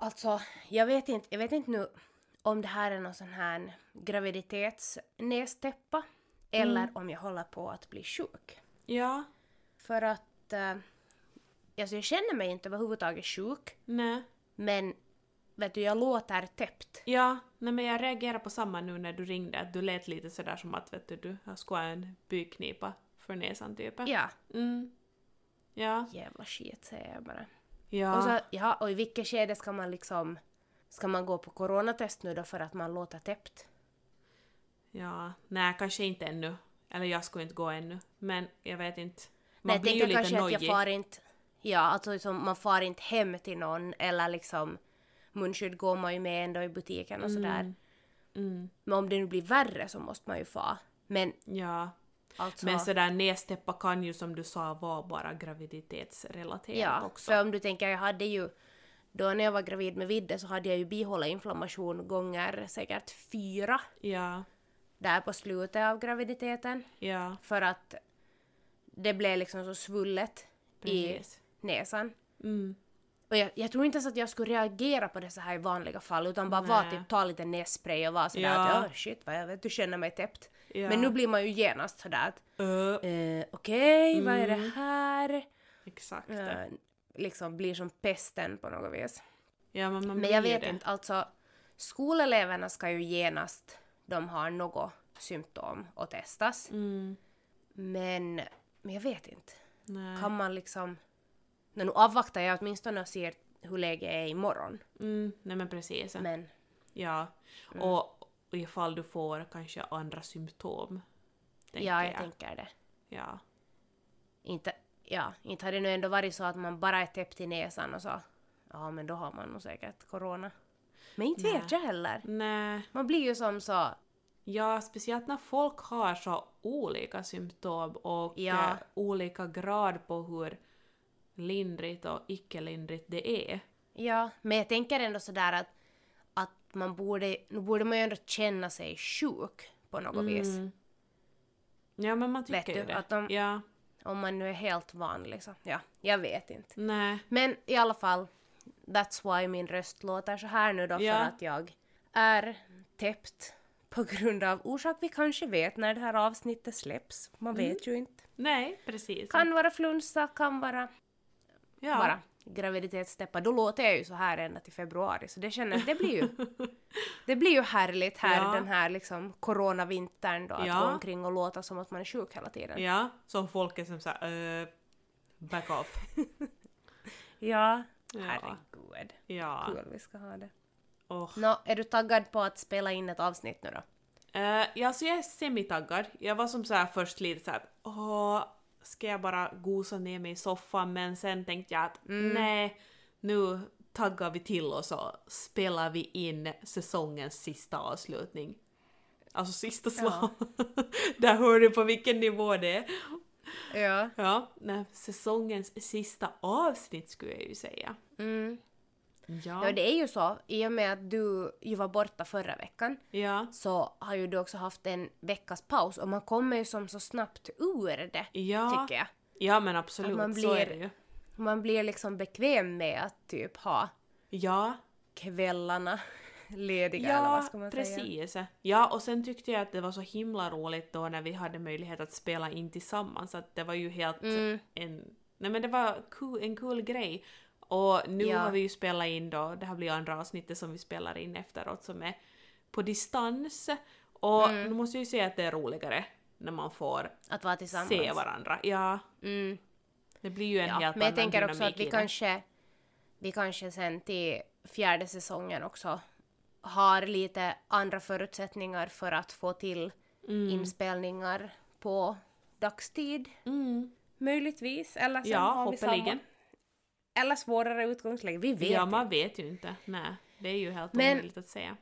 alltså jag vet inte, jag vet inte nu om det här är någon sån här graviditetsnästäppa eller Mm. om jag håller på att bli sjuk. Ja. För att eh, alltså jag känner mig inte överhuvudtaget sjuk Nej. men vet du, jag låter täppt. Ja, nej men jag reagerar på samma nu när du ringde, att du lät lite sådär som att vet du, du skulle ha en byknipa för näsan typ. Ja, Mm. Ja. jävla skit säger jag bara. Ja. Och, så, ja, och i vilket skede ska man liksom Ska man gå på coronatest nu då för att man låter täppt? Ja. Nej, kanske inte ännu. Eller jag skulle inte gå ännu. Men jag vet inte. Man jag blir ju lite kanske att nojig. jag far inte... Ja, alltså liksom, man far inte hem till någon eller liksom munskydd går man ju med ändå i butiken och sådär. Mm. Men om det nu blir värre så måste man ju fa. Men Ja. Alltså... Men sådär nästäppa kan ju som du sa vara bara graviditetsrelaterat ja, också. för om du tänker, jag hade ju... Då när jag var gravid med Vidde så hade jag ju bihåleinflammation gånger säkert fyra Ja. där på slutet av graviditeten. Ja. För att det blev liksom så svullet i Precis. näsan. Mm. Och jag, jag tror inte ens att jag skulle reagera på det så här i vanliga fall utan bara vara typ ta lite nässpray och vara sådär Ja. att ja shit vad jag vet du känner mig täppt. Ja. Men nu blir man ju genast sådär att Ö, eh, okej vad är det Mm. här? exakt. Eh, liksom blir som pesten på något vis. Ja, men man Men jag vet det. inte, alltså skoleleverna ska ju genast de har något symptom och testas. Mm. Men, men jag vet inte. Nej. Kan man liksom... No, nu avvaktar jag åtminstone och ser hur läget är imorgon. Mm. Nej men precis. Men Ja. Mm. Och, och ifall du får kanske andra symptom. ja, jag, tänker det. Ja. Inte, ja, inte har det nu ändå varit så att man bara är täppt i näsan och så. Ja, men då har man nog säkert corona. Men inte Nej. vet jag heller. Nej. Man blir ju som så... Ja, speciellt när folk har så olika symptom och Ja. eh, olika grad på hur lindrigt och icke-lindrigt det är. Ja, men jag tänker ändå sådär att man borde... Nu borde man ju ändå känna sig sjuk på något vis. Mm. Ja, men man Vet tycker du, ju det. att de- Ja. Om man nu är helt vanlig så. Ja, jag vet inte. Nej. Men i alla fall, that's why min röst låter så här nu då Ja. för att jag är täppt på grund av orsak vi kanske vet när det här avsnittet släpps. Man Mm. vet ju inte. Nej, precis. Kan vara flunsa, kan vara ja. bara graviditetstäppa. Då låter jag ju så här ända till februari så det känner det blir ju det blir ju härligt här Ja. den här liksom coronavintern då att Ja. gå omkring och låta som att man är sjuk hela tiden. Ja, som folk är som såhär uh, back off. Ja, Ja. herregud. Ja. Kul vi ska ha det. Oh. Nå, är du taggad på att spela in ett avsnitt nu då? Uh, ja, så jag är semitaggad. Jag var som så här först lite såhär åh, ska jag bara gosa ner mig i soffan? Men sen tänkte jag att Mm. nej, nu taggar vi till och så spelar vi in säsongens sista avslutning. Alltså sista slag. Där hör du på vilken nivå det är. Ja. Ja, nej, säsongens sista avsnitt skulle jag ju säga. Mm. Ja. Ja, det är ju så. I och med att du ju var borta förra veckan Ja. så har ju du också haft en veckas paus och man kommer ju som så snabbt ur det, Ja. tycker jag. Ja men absolut, Att man så är blir- det ju. Man blir liksom bekväm med att typ ha Ja, kvällarna lediga eller ja vad ska man säga? precis. Ja, och sen tyckte jag att det var så himla roligt då när vi hade möjlighet att spela in tillsammans. Att det var ju helt Mm. en... Nej men det var cool, en kul grej. Och nu Ja. har vi ju spelat in då, det här blir andra avsnittet som vi spelar in efteråt som är på distans. Och Mm. nu måste jag ju säga att det är roligare när man får Att vara tillsammans. se varandra. Ja, Mm. det blir ju en Ja, helt men jag tänker också att vi kanske, vi kanske sen till fjärde säsongen också har lite andra förutsättningar för att få till Mm. inspelningar på dagstid. Mm. Möjligtvis. Eller så Ja, har vi samma. Eller svårare utgångsläge. Vi vet Ja, inte. man vet ju inte. Nej, det är ju helt Men- omöjligt att säga.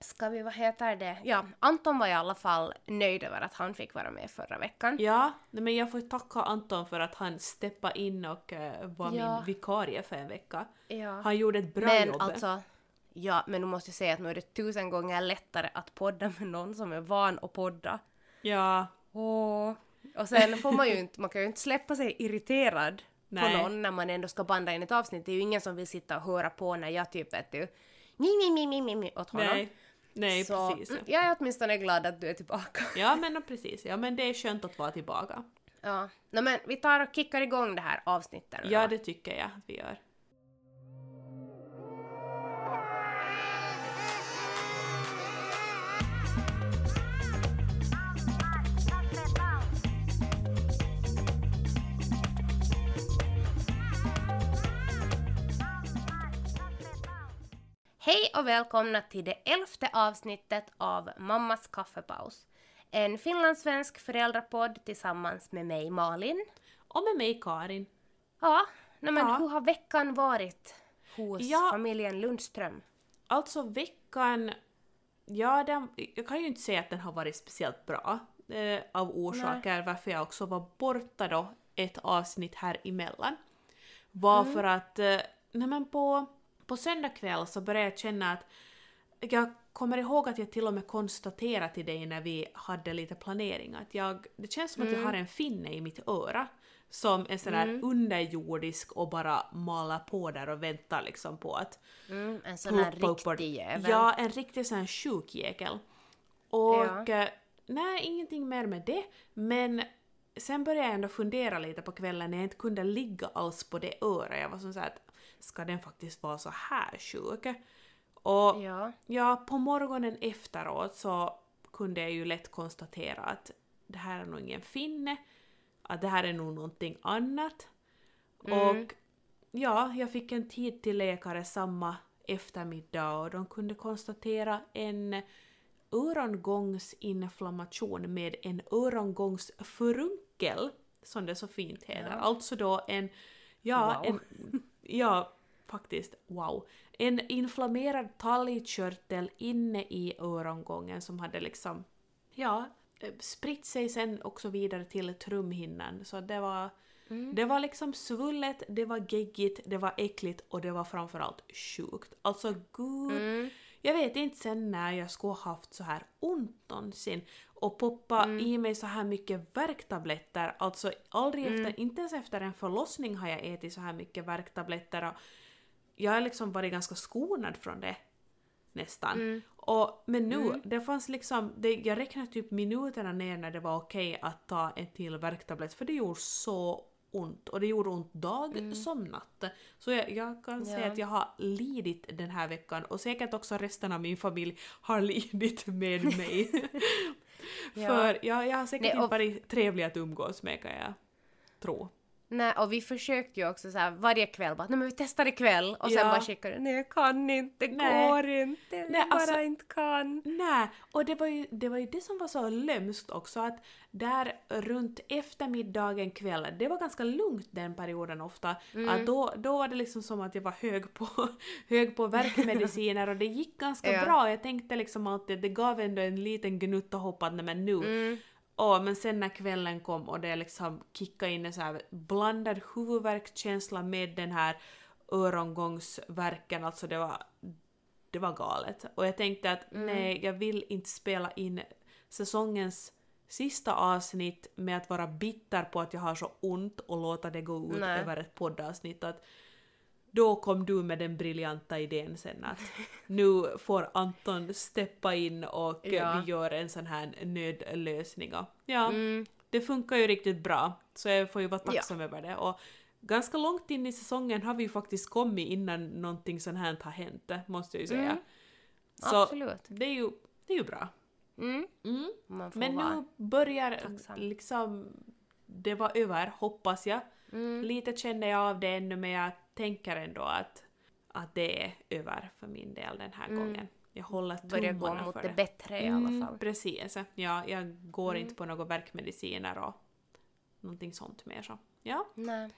Ska vi, vad heter det? Ja, Anton var i alla fall nöjd över att han fick vara med förra veckan. Ja, men jag får tacka Anton för att han steppade in och eh, var Ja. min vikarie för en vecka. Ja. Han gjorde ett bra Men jobb. alltså, ja, men du måste säga att nu är det tusen gånger lättare att podda med någon som är van att podda. Ja, Åh. Och sen får man ju inte, man kan ju inte släppa sig irriterad Nej. på någon när man ändå ska banda in ett avsnitt. Det är ju ingen som vill sitta och höra på när jag typ vet du, mi, mi, mi, mi, mi, åt honom. Nej, nej Så precis. mm, jag är åtminstone glad att du är tillbaka. Ja men precis, ja men det är skönt att vara tillbaka. Ja, no, men vi tar och kickar igång det här avsnittet Ja det tycker jag att vi gör. Hej och välkomna till det elfte avsnittet av Mammas kaffepaus. En finlandssvensk föräldrapodd tillsammans med mig Malin. Och med mig Karin. Ja, no, men Ja. hur har veckan varit hos Ja. familjen Lundström? Alltså veckan, ja den, jag kan ju inte säga att den har varit speciellt bra eh, av orsaker varför jag också var borta då ett avsnitt här emellan. Var för att, eh, nej men på, på söndag kväll så började jag känna att jag kommer ihåg att jag till och med konstaterade till dig när vi hade lite planering att jag, det känns som att jag har en finne i mitt öra som är sådär underjordisk och bara malar på där och väntar liksom på att Mm, en sån här och- riktig jävel. Ja, en riktig sån här sjukjäkel. Och Ja. eh, nej, ingenting mer med det. Men sen började jag ändå fundera lite på kvällen när jag inte kunde ligga alls på det örat. Jag var som så här att ska den faktiskt vara så här sjuk? Och Ja. ja, på morgonen efteråt så kunde jag ju lätt konstatera att det här är nog ingen finne, att det här är nog någonting annat. Och ja, jag fick en tid till läkare samma eftermiddag och de kunde konstatera en örongångsinflammation med en örongångsfurunkel, som det så fint heter. Ja. Alltså då en, ja, Wow. en, ja, faktiskt wow. En inflammerad talgkörtel inne i örongången som hade liksom, ja, eh, spritt sig sen också vidare till trumhinnan. Så det var, det var liksom svullet, det var geggigt, det var äckligt och det var framförallt sjukt. Alltså gud, Mm. Jag vet inte sen när jag skulle ha haft så här ont någonsin och poppa i mig så här mycket värktabletter. Alltså aldrig efter, inte ens efter en förlossning har jag ätit så här mycket värktabletter och jag har liksom varit ganska skonad från det. Nästan. Och, men nu, det fanns liksom, det, jag räknade typ minuterna ner när det var okej att ta en till värktablett för det gjorde så ont och det gjorde ont dag som natt. Så jag, jag kan säga Ja. att jag har lidit den här veckan och säkert också resten av min familj har lidit med mig. Ja. För jag, jag har säkert Nej, inte och- varit trevlig att umgås med kan jag tro. Nej, och vi försökte ju också så här varje kväll bara, nej men vi testar ikväll och sen Ja. bara skickade du, nej jag kan inte, det Nej. går inte, jag Nej, bara alltså- inte kan. Nej, och det var, ju, det var ju det som var så lömskt också att där runt eftermiddagen, kvällen, det var ganska lugnt den perioden ofta. Mm. Att då, då var det liksom som att jag var hög på, hög på värkmediciner och det gick ganska Ja. bra. Jag tänkte liksom alltid det gav ändå en liten gnutta hopp att nej men nu. Mm. Åh, men sen när kvällen kom och det liksom kickade in en så här blandad huvudvärkskänsla med den här örongångsvärken, alltså det var, det var galet. Och jag tänkte att nej, jag vill inte spela in säsongens sista avsnitt med att vara bitter på att jag har så ont och låta det gå ut Nej. över ett poddavsnitt. Att då kom du med den briljanta idén sen att nu får Anton steppa in och Ja. vi gör en sån här nödlösning. Ja, Mm. det funkar ju riktigt bra, så jag får ju vara Ja. tacksam över det. Och ganska långt in i säsongen har vi ju faktiskt kommit innan någonting sånt här har hänt, måste jag ju säga. Mm. Så Absolut. det är ju, det är ju bra. Mm. Mm. Men nu börjar tacksam. liksom det var över, hoppas jag. Mm. Lite känner jag av det ännu men jag tänker ändå att, att det är över för min del den här Mm. gången. Jag håller Börjar gå tummarna mot för det det. bättre i alla Mm, fall. precis. Ja, jag går Mm. inte på några värkmediciner och någonting sånt mer så. Ja. Nej.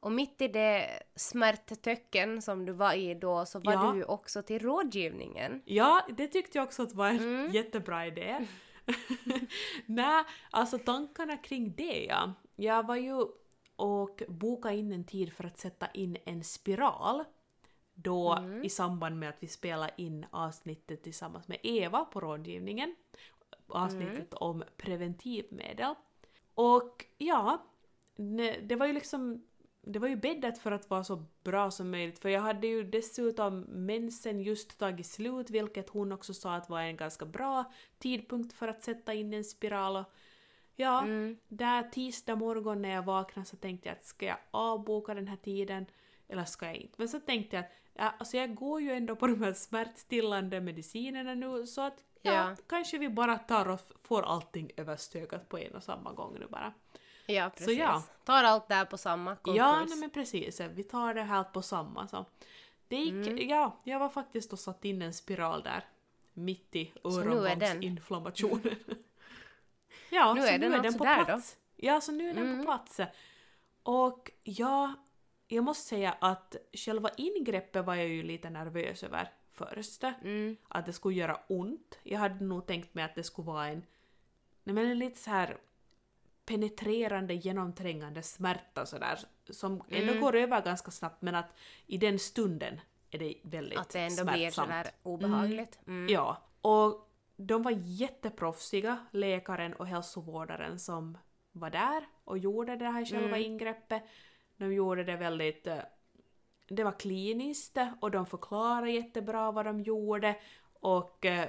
Och mitt i det smärttöcken som du var i då så var Ja. du ju också till rådgivningen. Ja, det tyckte jag också att var en Mm. jättebra idé. Nej, alltså tankarna kring det ja. Jag var ju och bokade in en tid för att sätta in en spiral. Då Mm. i samband med att vi spelade in avsnittet tillsammans med Eva på rådgivningen. Avsnittet om preventivmedel. Och ja, det var ju liksom det var ju bäddat för att vara så bra som möjligt för jag hade ju dessutom mensen just tagit slut vilket hon också sa att var en ganska bra tidpunkt för att sätta in en spiral och ja, Mm. där tisdag morgon när jag vaknade så tänkte jag att ska jag avboka den här tiden eller ska jag inte? Men så tänkte jag att ja, alltså jag går ju ändå på de här smärtstillande medicinerna nu så att ja, Ja. kanske vi bara tar och får allting överstökat på en och samma gång nu bara. Ja, precis. ja. Tar allt där på samma konkurs. Ja, nej, men precis. Vi tar det här på samma. Så. Det gick, Mm. ja, jag var faktiskt och satt in en spiral där. Mitt i öronvågsinflammationen. ja, Nu så är den nu är den på där då. plats. Ja, så nu är den Mm. på plats. Och ja, jag måste säga att själva ingreppet var jag ju lite nervös över först. Mm. Att det skulle göra ont. Jag hade nog tänkt mig att det skulle vara en, nej men en lite så här penetrerande, genomträngande smärta sådär som ändå Mm. går över ganska snabbt men att i den stunden är det väldigt Att det ändå blir smärtsamt. sådär obehagligt. Mm. Ja, och de var jätteproffsiga, läkaren och hälsovårdaren som var där och gjorde det här själva Mm. ingreppet. De gjorde det väldigt... eh, Det var kliniskt och de förklarade jättebra vad de gjorde och eh,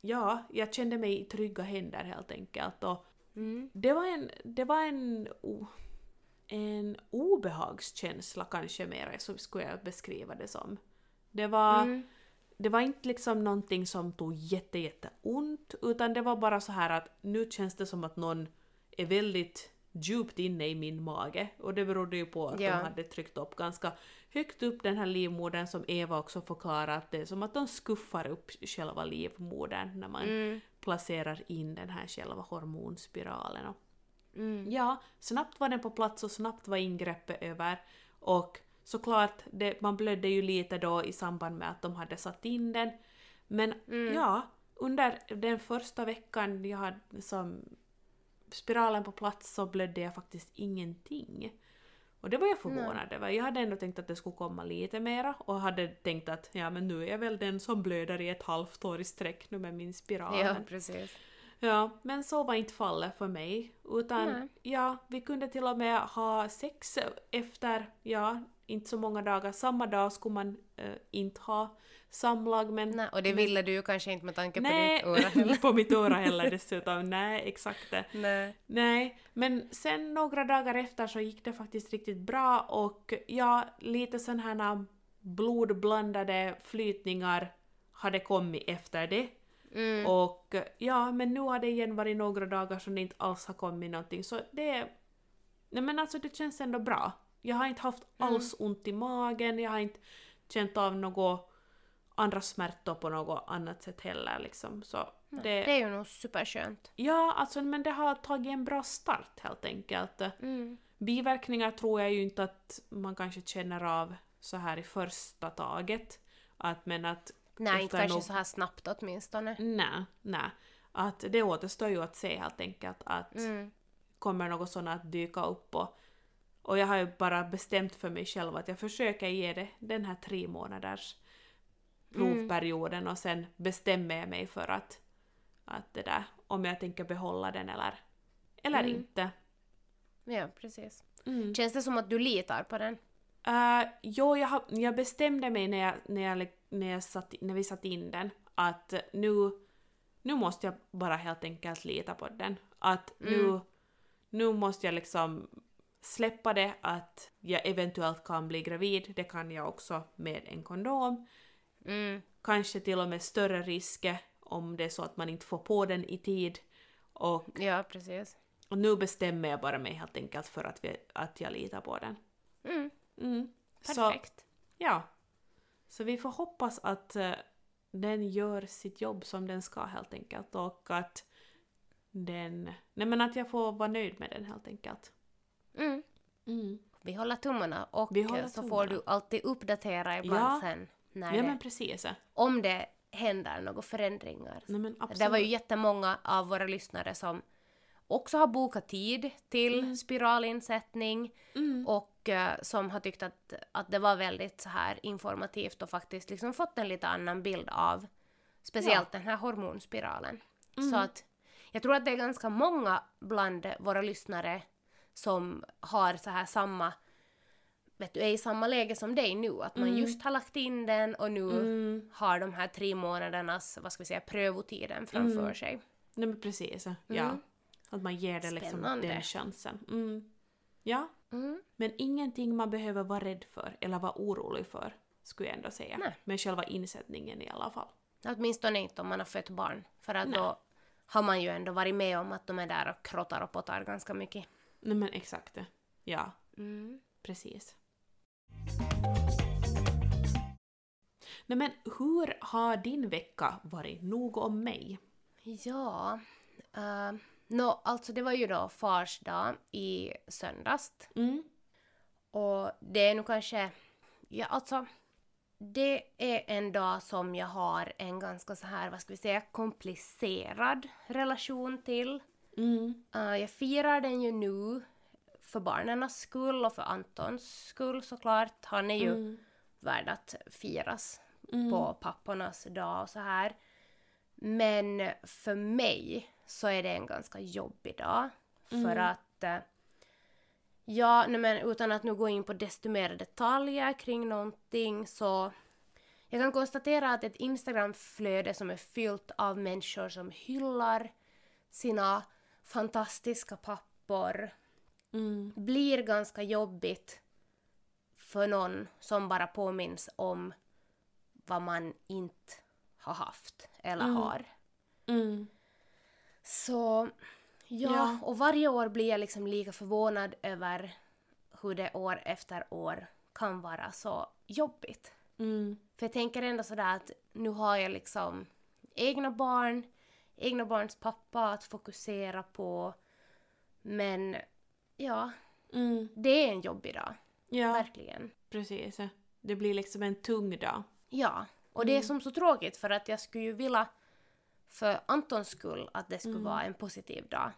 ja, jag kände mig i trygga händer helt enkelt. Och Mm. det var en, det var en, en obehagskänsla kanske mer, så skulle jag beskriva det som. Det var, Mm. Det var inte liksom någonting som tog jätte, jätte ont, utan det var bara så här att nu känns det som att någon är väldigt djupt inne i min mage och det berodde ju på att Ja. de hade tryckt upp ganska högt upp den här livmodern som Eva också förklarar att det är som att de skuffar upp själva livmodern när man Mm. placerar in den här själva hormonspiralen. Mm. Ja, snabbt var den på plats och snabbt var ingreppet över. Och såklart, det, man blödde ju lite då i samband med att de hade satt in den. Men Mm. ja, under den första veckan jag hade som spiralen på plats så blödde jag faktiskt ingenting. Och det var jag förvånad över. Jag hade ändå tänkt att det skulle komma lite mera och hade tänkt att ja men nu är jag väl den som blöder i ett halvt år i sträck nu med min spiral. Ja, precis. Ja, men så var inte fallet för mig. Utan Nej. ja, vi kunde till och med ha sex efter, ja, inte så många dagar. Samma dag skulle man eh, inte ha samlag men... Nej, och det men- ville du ju kanske inte med tanke på Nej, ditt öra heller. på mitt öra heller dessutom. Nej, exakt det. Nej. Nej, men sen några dagar efter så gick det faktiskt riktigt bra och ja, lite sådana här blodblandade flytningar hade kommit efter det. Mm. Och ja, men nu har det igen varit några dagar som det inte alls har kommit någonting så det... Nej men alltså det känns ändå bra. Jag har inte haft Mm. alls ont i magen, jag har inte känt av något andra smärtor på något annat sätt heller liksom. Så det... Det är ju nog superskönt. Ja, alltså men det har tagit en bra start helt enkelt. Mm. Biverkningar tror jag ju inte att man kanske känner av så här i första taget. Att, men att Nej, inte kanske nog- så här snabbt åtminstone. nej, nej. Att det återstår ju att se helt enkelt att Mm. kommer något sånt att dyka upp och, och jag har ju bara bestämt för mig själv att jag försöker ge det den här tre månaders provperioden och sen bestämmer jag mig för att, att det där, om jag tänker behålla den eller, eller Mm. inte. Ja, precis. Mm. Känns det som att du litar på den? Uh, jo, jag, har, jag bestämde mig när, jag, när, jag, när, jag satt, när vi satte in den att nu, nu måste jag bara helt enkelt lita på den. Att nu, Mm. nu måste jag liksom släppa det att jag eventuellt kan bli gravid. Det kan jag också med en kondom. Mm. Kanske till och med större risker om det är så att man inte får på den i tid. Och, Ja, precis. och nu bestämmer jag bara mig helt enkelt för att, vi, att jag litar på den. Mm. Mm. Så, Perfekt. Ja. Så vi får hoppas att eh, den gör sitt jobb som den ska helt enkelt och att den... Nej men att jag får vara nöjd med den helt enkelt. Mm. Vi håller tummarna och håller så får tummarna. du alltid uppdatera ibland Ja. sen när Ja det, men precis. om det händer några förändringar. Nej. Det var ju jättemånga av våra lyssnare som också har bokat tid till Mm. spiralinsättning Mm. och eh, som har tyckt att, att det var väldigt så här informativt och faktiskt liksom fått en lite annan bild av speciellt den här hormonspiralen. Mm. Så att Jag tror att det är ganska många bland våra lyssnare som har så här samma vet du, är i samma läge som dig nu, att man just har lagt in den och nu Mm. har de här tre månadernas, vad ska vi säga, prövotiden framför sig. Nej men precis, ja. Att man ger det liksom Spännande. den chansen. Mm. Ja, Mm. men ingenting man behöver vara rädd för eller vara orolig för, skulle jag ändå säga. Nej. Med själva insättningen i alla fall. Åtminstone inte om man har fött barn, för att Nej. då har man ju ändå varit med om att de är där och krottar och pottar ganska mycket. Nej men exakt det. Ja, Mm. precis. Nej men hur har din vecka varit? Nog om mig. Ja, uh, nå, alltså det var ju då fars dag i söndags. Mm. Och det är nu kanske, ja alltså, det är en dag som jag har en ganska så här, vad ska vi säga, komplicerad relation till. Mm. Uh, jag firar den ju nu för barnens skull och för Antons skull såklart. Han är ju Mm. värd att firas Mm. på pappornas dag och så här. Men för mig så är det en ganska jobbig dag. För Mm. att... eh, Ja, nej men utan att nu gå in på desto mer detaljer kring någonting så... Jag kan konstatera att ett Instagramflöde som är fyllt av människor som hyllar sina fantastiska pappor Mm. blir ganska jobbigt för någon som bara påminns om vad man inte har haft eller Mm. har. Mm. Så ja, Ja. och varje år blir jag liksom lika förvånad över hur det år efter år kan vara så jobbigt. Mm. För jag tänker ändå sådär att nu har jag liksom egna barn, egna barns pappa att fokusera på. Men ja, Mm. det är en jobbig dag. Ja, Verkligen. precis. Det blir liksom en tung dag. Ja, och det är som så tråkigt för att jag skulle ju vilja för Antons skull att det skulle vara en positiv dag.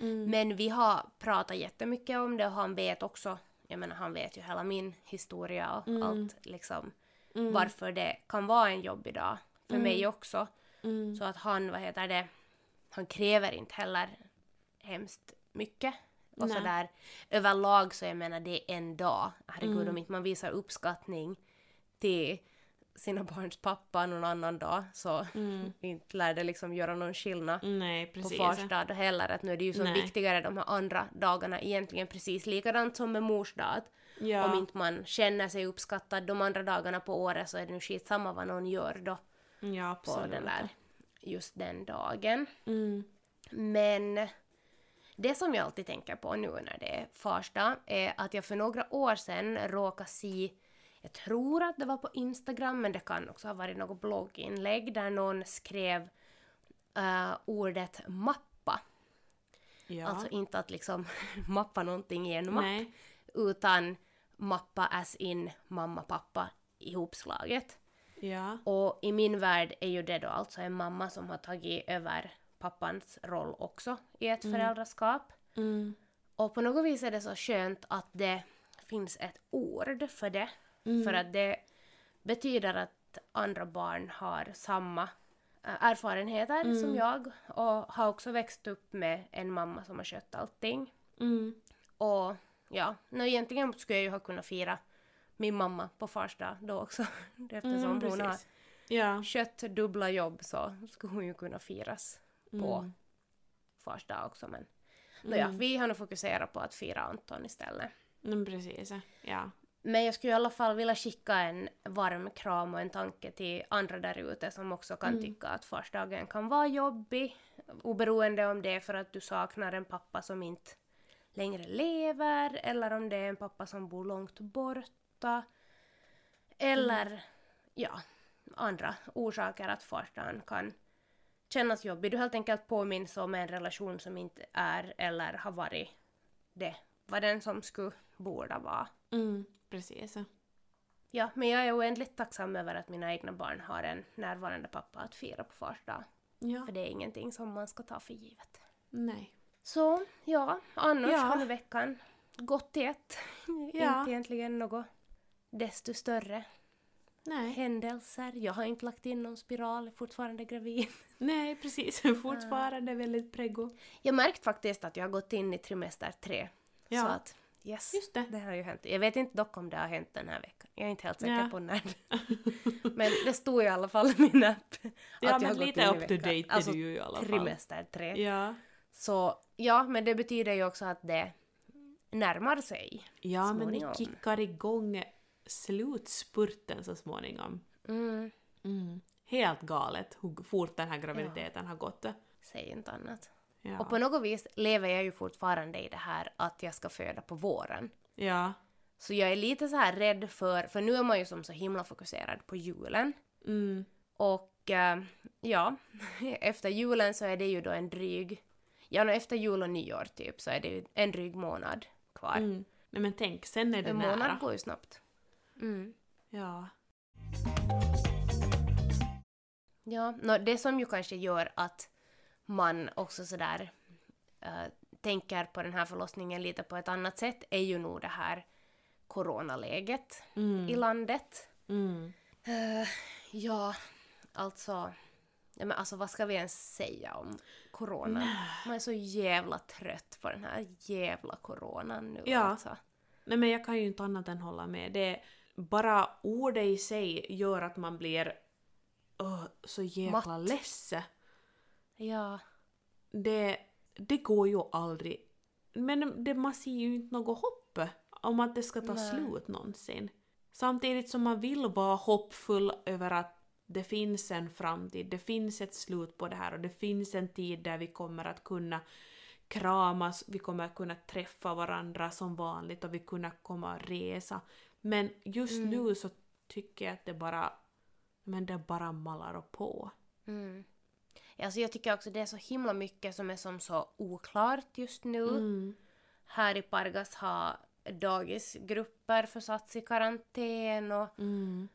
Mm. Men vi har pratat jättemycket om det och han vet också, jag menar han vet ju hela min historia och Mm. allt liksom varför det kan vara en jobbig dag för mig också. Mm. Så att han, vad heter det, han kräver inte heller hemskt mycket. Och Nej. sådär överlag så jag menar det är en dag. Herregud Mm. om inte man visar uppskattning till sina barns pappa någon annan dag så Mm. inte lär det liksom göra någon skillnad Nej, på fars dag heller. Att nu är det ju så Nej. viktigare de här andra dagarna egentligen precis likadant som med mors dag. Ja. Om inte man känner sig uppskattad de andra dagarna på året så är det nu skitsamma vad någon gör då ja, på den där, just den dagen. Mm. Men det som jag alltid tänker på nu när det är fars dag är att jag för några år sedan råkade se, jag tror att det var på Instagram men det kan också ha varit något blogginlägg där någon skrev eh, ordet mappa. Ja. Alltså inte att liksom mappa någonting i en mapp Nej. utan mappa as in mamma pappa ihopslaget. Ja. Och i min värld är ju det då alltså en mamma som har tagit över pappans roll också i ett föräldraskap. Mm. Och på något vis är det så skönt att det finns ett ord för det. Mm. För att det betyder att andra barn har samma äh, erfarenheter Mm. som jag och har också växt upp med en mamma som har skött allting. Mm. Och ja, nu egentligen skulle jag ju ha kunnat fira min mamma på fars dag då också. Eftersom Mm, hon har. Ja. skött dubbla jobb så skulle hon ju kunna firas på Mm. fars dag också. Men nåja, vi har nog fokuserat på att fira Anton istället. Mm, precis. Ja. Men jag skulle i alla fall vilja skicka en varm kram och en tanke till andra där ute som också kan tycka att farsdagen kan vara jobbig. Oberoende om det är för att du saknar en pappa som inte längre lever eller om det är en pappa som bor långt borta. Eller ja, andra orsaker att farsdagen kan kännas jobbig. Du helt enkelt påminns om en relation som inte är eller har varit det vad den som skulle borde vara. Mm. Precis. Ja, men jag är oändligt tacksam över att mina egna barn har en närvarande pappa att fira på fars dag. Ja. För det är ingenting som man ska ta för givet. Nej. Så, ja, annars Ja. har veckan gått i ett. Ja. Inte egentligen något desto större. Nej. händelser. Jag har inte lagt in någon spiral, är fortfarande gravid. Nej, precis. Fortfarande väldigt preggo. Jag märkt faktiskt att jag har gått in i trimester tre. Ja. Så att yes, Just det. det har ju hänt. Jag vet inte dock om det har hänt den här veckan. Jag är inte helt säker Ja. på när. men det stod i alla fall i min app. Ja, att jag har men gått lite in i up to date är Alltså du ju i alla fall. trimester tre. Ja. Så ja, men det betyder ju också att det närmar sig. Ja, men ni Småningom. kickar igång slutspurten så småningom. Mm, Mm. Helt galet hur fort den här graviditeten har gått. säg inte annat. Ja. Och på något vis lever jag ju fortfarande i det här att jag ska föda på våren. ja. Så jag är lite så här rädd för, för nu är man ju som så himla fokuserad på julen. Mm. Och eh, ja, efter julen så är det ju då en dryg, ja efter jul och nyår typ så är det ju en dryg månad kvar. Mm. Nej men tänk, sen är det en nära. månad går ju snabbt. Mm. Ja. Ja, nå, det som ju kanske gör att man också sådär äh, tänker på den här förlossningen lite på ett annat sätt är ju nog det här coronaläget Mm. i landet. Mm. Eh, ja, alltså... Ja, men alltså vad ska vi ens säga om coronan? Man är så jävla trött på den här jävla coronan nu Ja. alltså. Nej men jag kan ju inte annat än hålla med. Det bara ordet i sig gör att man blir åh, så jäkla Matt. ledsen. Ja. Det, det går ju aldrig. Men det, man ser ju inte något hopp om att det ska ta Nej. slut någonsin. Samtidigt som man vill vara hoppfull över att det finns en framtid, det finns ett slut på det här och det finns en tid där vi kommer att kunna kramas, vi kommer att kunna träffa varandra som vanligt och vi kunna komma och resa. Men just Mm. nu så tycker jag att det bara, men det bara mallar och på. Mm. Alltså jag tycker också det är så himla mycket som är som så oklart just nu. Mm. Här i Pargas har dagisgrupper försatts i karantän och Mm.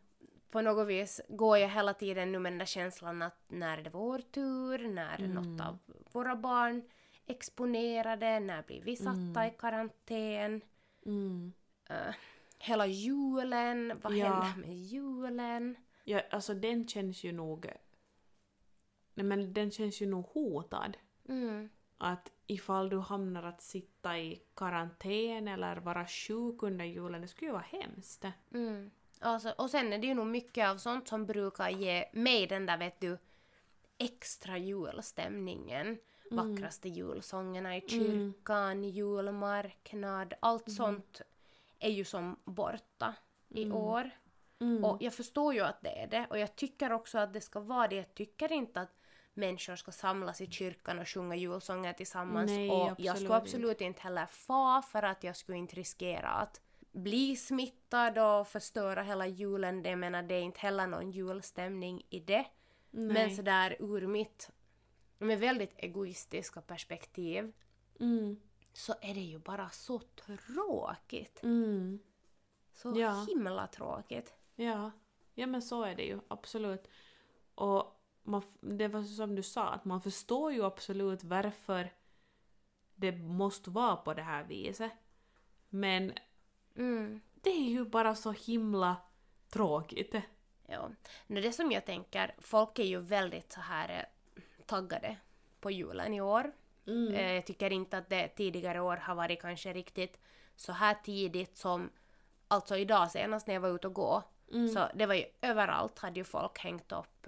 på något vis går jag hela tiden nu med den där känslan att när är det vår tur, när är Mm. något av våra barn exponerade, när blir vi satta Mm. i karantän? Mm. Hela julen, vad Ja. händer med julen? Ja, alltså den känns ju nog... Nej men den känns ju nog hotad. Mm. Att ifall du hamnar att sitta i karantän eller vara sjuk under julen, det skulle ju vara hemskt. Mm. Alltså, och sen är det ju nog mycket av sånt som brukar ge mig den där vet du extra julstämningen. Vackraste julsångerna i kyrkan, julmarknad, allt sånt är ju som borta i år. Mm. Och jag förstår ju att det är det och jag tycker också att det ska vara det. Jag tycker inte att människor ska samlas i kyrkan och sjunga julsånger tillsammans. Nej, och jag skulle absolut inte heller fa för att jag skulle inte riskera att bli smittad och förstöra hela julen. Det, menar, det är inte heller någon julstämning i det. Men Nej. sådär ur mitt med väldigt egoistiska perspektiv Mm. Så är det ju bara så tråkigt. Mm. Så Ja. himla tråkigt. Ja. ja, men så är det ju absolut. Och man, det var som du sa, att man förstår ju absolut varför det måste vara på det här viset. Men Mm. det är ju bara så himla tråkigt. Ja. Nu det som jag tänker, folk är ju väldigt så här eh, taggade på julen i år. Mm. Eh, Jag tycker inte att det tidigare år har varit kanske riktigt så här tidigt som alltså idag senast när jag var ute och gå Mm. så det var ju överallt hade ju folk hängt upp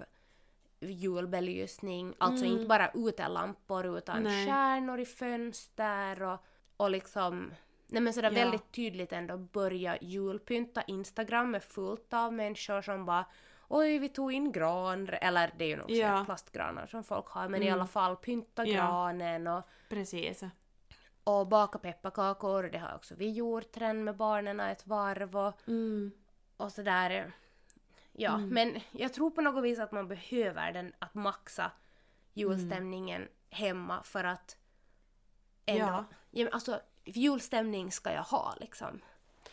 julbelysning, alltså inte bara utelampor utan Mm. Nej. stjärnor i fönster och, och liksom Nej men sådär Ja. väldigt tydligt ändå börja julpynta. Instagram är fullt av människor som bara Oj, vi tog in gran, eller det är ju nog Ja. plastgranar som folk har, men i Mm. alla fall pynta Ja. granen och, Precis. och baka pepparkakor. Det har också vi gjort redan med barnen ett varv och, Mm. och sådär. Ja, Mm. men jag tror på något vis att man behöver den att maxa julstämningen hemma för att ändå... Ja. Ja. alltså, julstämning ska jag ha liksom.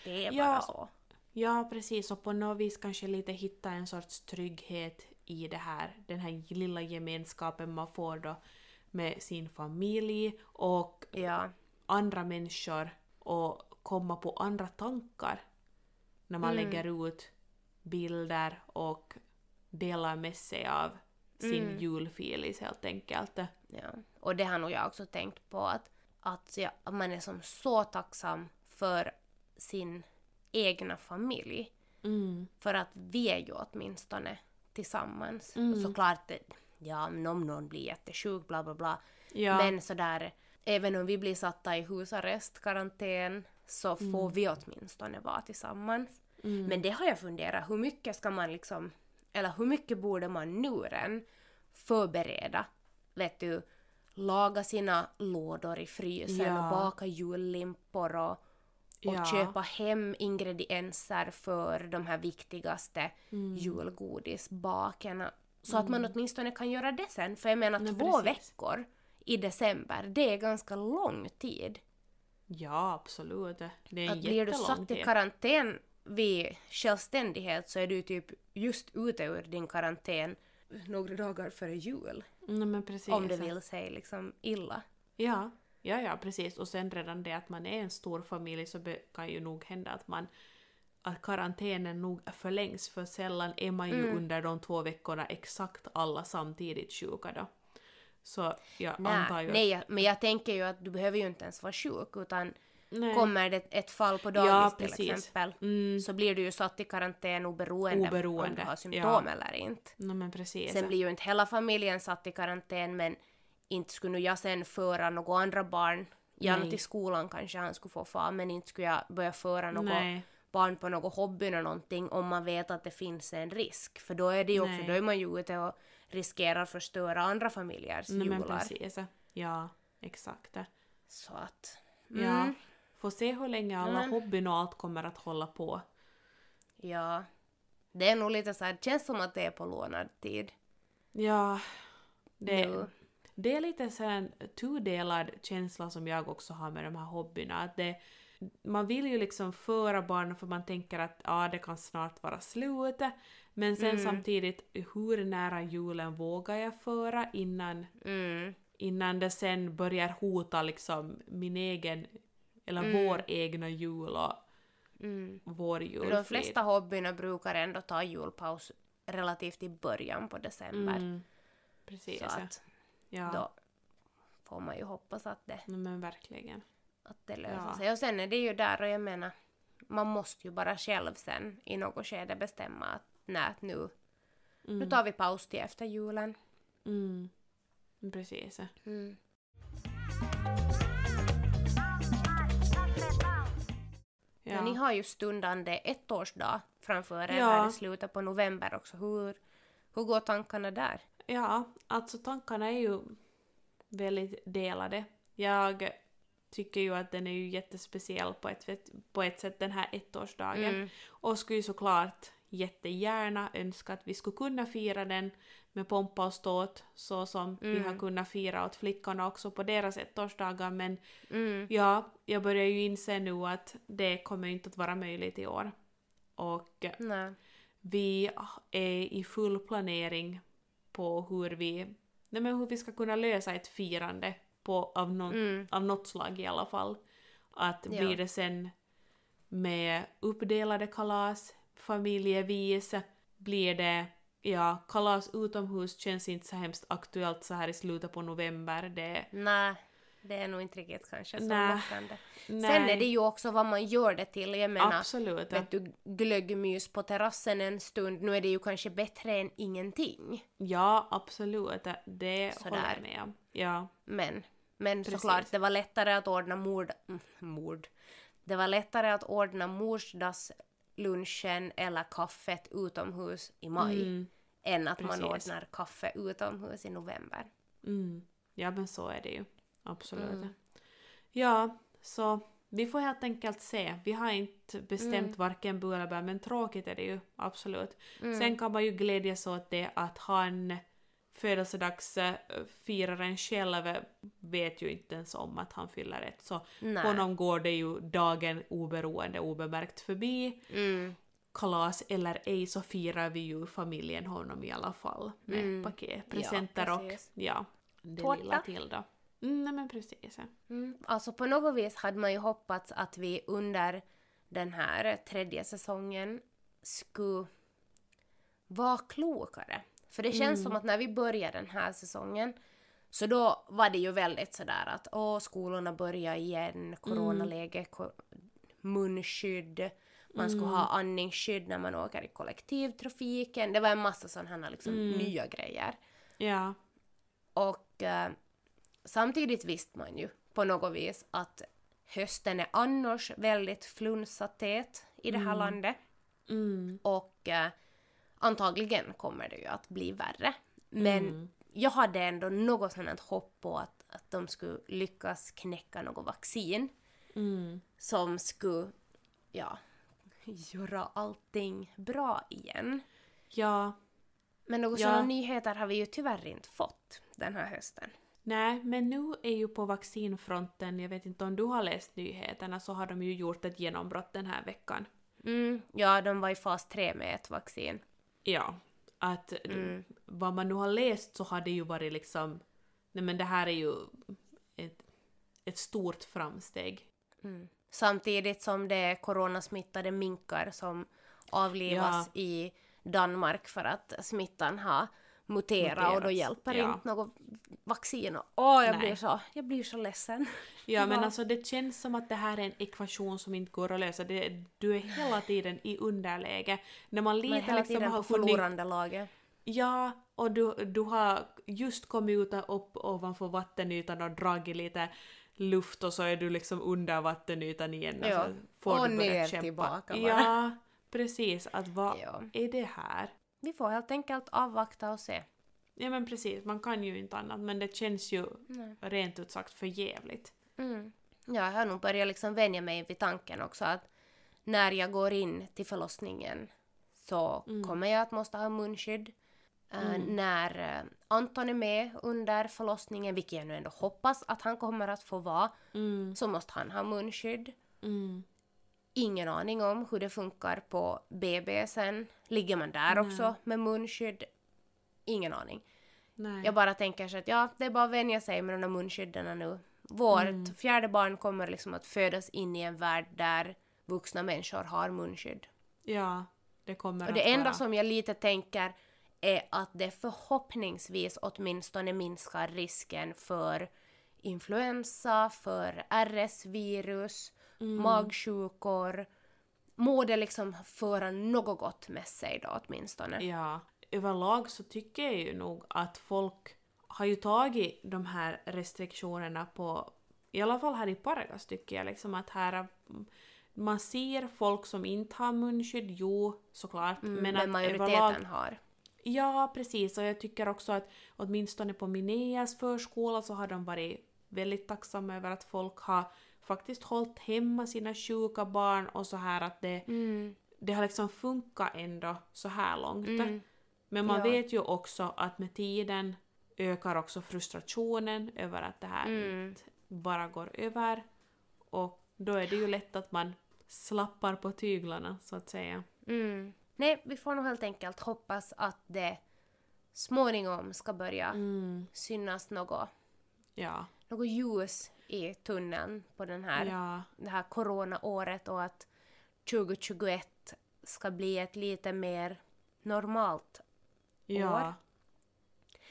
Det är Ja. bara så. Ja, precis. Och på något vis kanske lite hitta en sorts trygghet i det här. Den här lilla gemenskapen man får då med sin familj och Ja. andra människor och komma på andra tankar när man Mm. lägger ut bilder och delar med sig av sin julfilis helt enkelt. Ja. Och det har nog jag också tänkt på att, att, jag, att man är som så tacksam för sin egna familj. Mm. För att vi är ju åtminstone tillsammans. Mm. Och såklart, ja men om någon blir jättesjuk bla bla bla. Ja. Men sådär, även om vi blir satta i husarrest, karantän, så får vi åtminstone vara tillsammans. Mm. Men det har jag funderat, hur mycket ska man liksom, eller hur mycket borde man nu än förbereda? Vet du, laga sina lådor i frysen Ja. och baka jullimpor och, och Ja. köpa hem ingredienser för de här viktigaste Mm. julgodisbakerna. Så att man åtminstone kan göra det sen. För jag menar Nej, två precis. veckor i december, det är ganska lång tid. Ja, absolut. Det är en Att blir du jättelång satt i karantän vid självständighet så är du typ just ute ur din karantän några dagar före jul. Nej, precis. Om det vill sig liksom illa. Ja, ja, ja, precis. Och sen redan det att man är en stor familj så kan ju nog hända att man att karantänen nog förlängs för sällan är man ju Mm. under de två veckorna exakt alla samtidigt sjuka då. Så jag antar Nej, ju nej, men jag tänker ju att du behöver ju inte ens vara sjuk utan Nej. kommer det ett fall på dagis Ja, till exempel Mm, så blir du ju satt i karantän oberoende, om Oberoende, du har ja. symptom eller inte. no, men precis. Sen blir ju inte hela familjen satt i karantän men inte skulle nu jag sen föra några andra barn, gärna Nej. till skolan kanske han skulle få fara men inte skulle jag börja föra något Nej, barn på någon hobby eller någonting om man vet att det finns en risk. För då är det ju också, Nej. då är man ju ute och riskerar förstöra andra familjers men jular. precis. Ja, exakt. Så att... Ja. Mm, Får se hur länge alla Men- hobbyn och allt kommer att hålla på. ja. Det är nog lite så här, det känns som att det är på lånad tid. Ja, det, nu. Det är lite så en tudelad känsla som jag också har med de här hobbyerna. Att det, man vill ju liksom föra barnen för man tänker att ja, det kan snart vara slut. Men sen Mm. samtidigt, hur nära julen vågar jag föra innan, Mm, innan det sen börjar hota liksom min egen, eller Mm. vår egna jul och mm. vår julfrid. de flesta hobbyerna brukar ändå ta julpaus relativt i början på december. Mm, precis. Så att ja, då får man ju hoppas att det, no, men verkligen. att det löser Ja. sig. Och sen är det ju där och jag menar, man måste ju bara själv sen i något skede bestämma att nej, nu, nu tar vi paus till efter julen. Mm. Precis. Mm. Ja. Men ni har ju stundande ettårsdag framför er Ja. här i slutet på november också. Hur, hur går tankarna där? Ja, alltså tankarna är ju väldigt delade. Jag tycker ju att den är ju jättespeciell på ett, på ett sätt den här ettårsdagen. Mm. Och skulle ju såklart jättegärna önska att vi skulle kunna fira den med pompa och ståt så som vi Mm. har kunnat fira åt flickorna också på deras ettårsdagar men Mm. ja, jag börjar ju inse nu att det kommer inte att vara möjligt i år. Och Nej. vi är i full planering på hur vi, nej men hur vi ska kunna lösa ett firande på, av, någon, Mm. av något slag i alla fall. Att Ja. blir det sen med uppdelade kalas, familjevis, blir det Ja, kalas utomhus känns inte så hemskt aktuellt så här i slutet på november. Det, Nej, det är nog inte riktigt kanske så Nej. lockande. nej, Sen är det ju också vad man gör det till. Jag menar, absolut. vet du, glöggmys på terrassen en stund, nu är det ju kanske bättre än ingenting. Ja, absolut. Det Sådär. håller jag med om. Ja. Men, men Precis. såklart, det var lättare att ordna mord... mm, mord. Det var lättare att ordna morsdagslunchen eller kaffet utomhus i maj Mm, än att man precis. ordnar kaffe utomhus i november. mm. Ja, men så är det ju. Absolut. Mm. Ja, så vi får helt enkelt se. Vi har inte bestämt Mm. varken bu eller bä, men tråkigt är det ju. Absolut. Mm. Sen kan man ju glädjas åt det att han födelsedagsfiraren själv vet ju inte ens om att han fyller ett. Så Nej. honom går det ju dagen oberoende obemärkt förbi. Mm. Kalas eller ej så firar vi ju familjen honom i alla fall med Mm. paket, presenter och precis. ja, det Tårta. lilla till då. Mm, nej men precis. Mm. Alltså på något vis hade man ju hoppats att vi under den här tredje säsongen skulle vara klokare. För det känns som att när vi började den här säsongen så då var det ju väldigt sådär att åh, skolorna börjar igen, coronaläge, ko- munskydd, man skulle ha andningsskydd när man åker i kollektivtrafiken. Det var en massa sådana här liksom nya grejer. Ja. Och eh, samtidigt visste man ju på något vis att hösten är annars väldigt flunsatät i det här landet. Mm. Och eh, antagligen kommer det ju att bli värre. Men jag hade ändå något sådant hopp på att, att de skulle lyckas knäcka något vaccin Mm. som skulle, ja, göra allting bra igen. Ja. Men några Ja. sådana nyheter har vi ju tyvärr inte fått den här hösten. Nej, men nu är ju på vaccinfronten, jag vet inte om du har läst nyheterna, så har de ju gjort ett genombrott den här veckan. Mm, ja, de var i fas 3 med ett vaccin. Ja. Att vad man nu har läst så har det ju varit liksom, nej men det här är ju ett, ett stort framsteg. Samtidigt som det är coronasmittade minkar som avlivas i Danmark för att smittan har muterat och då hjälper ja. inte något vaccin. Åh, jag Nej. blir, så, jag blir så ledsen. Ja, men alltså det känns som att det här är en ekvation som inte går att lösa. Det, du är hela tiden i underläge. När man lite hela liksom tiden på förlorande laget. Ja, och du, du har just kommit ut upp ovanför vattenytan och dragit lite luft och så är du liksom under vattenytan igen. Ja. så får Och du börja ner kämpa. tillbaka bara. Ja, precis. Att vad Ja. är det här? Vi får helt enkelt avvakta och se. Ja men precis, man kan ju inte annat men det känns ju Nej. rent ut sagt för jävligt. Mm. Ja, jag har nog börjat liksom vänja mig vid tanken också att när jag går in till förlossningen så kommer jag att måste ha munskydd. Eh, när eh, Anton är med under förlossningen, vilket jag nu ändå hoppas att han kommer att få vara, Mm, så måste han ha munskydd. Ingen aning om hur det funkar på BB sen. Ligger man där också med munskydd? Ingen aning. nej. Jag bara tänker så att ja, det är bara att vänja sig med de där munskydden nu. Vårt Mm. fjärde barn kommer liksom att födas in i en värld där vuxna människor har munskydd. Ja, det kommer Och att det enda vara. som jag lite tänker är att det förhoppningsvis åtminstone minskar risken för influensa, för RS-virus, Mm. magsjukor. Må det liksom föra något gott med sig då åtminstone. Ja, överlag så tycker jag ju nog att folk har ju tagit de här restriktionerna på, i alla fall här i Pargas tycker jag liksom att här mm, man ser folk som inte har munskydd, jo såklart, Mm, men men majoriteten överlag har. Ja, precis. Och jag tycker också att åtminstone på Mineas förskola så har de varit väldigt tacksamma över att folk har faktiskt hållit hemma sina sjuka barn och så här att det, Mm. det har liksom funkat ändå så här långt. Mm. Men man Ja. vet ju också att med tiden ökar också frustrationen över att det här Mm. inte bara går över. Och då är det ju lätt att man slappar på tyglarna så att säga. Mm. Nej, vi får nog helt enkelt hoppas att det småningom ska börja Mm. synas något, Ja. något ljus i tunneln på den här, Ja. det här coronaåret och att 2021 ska bli ett lite mer normalt Ja. år.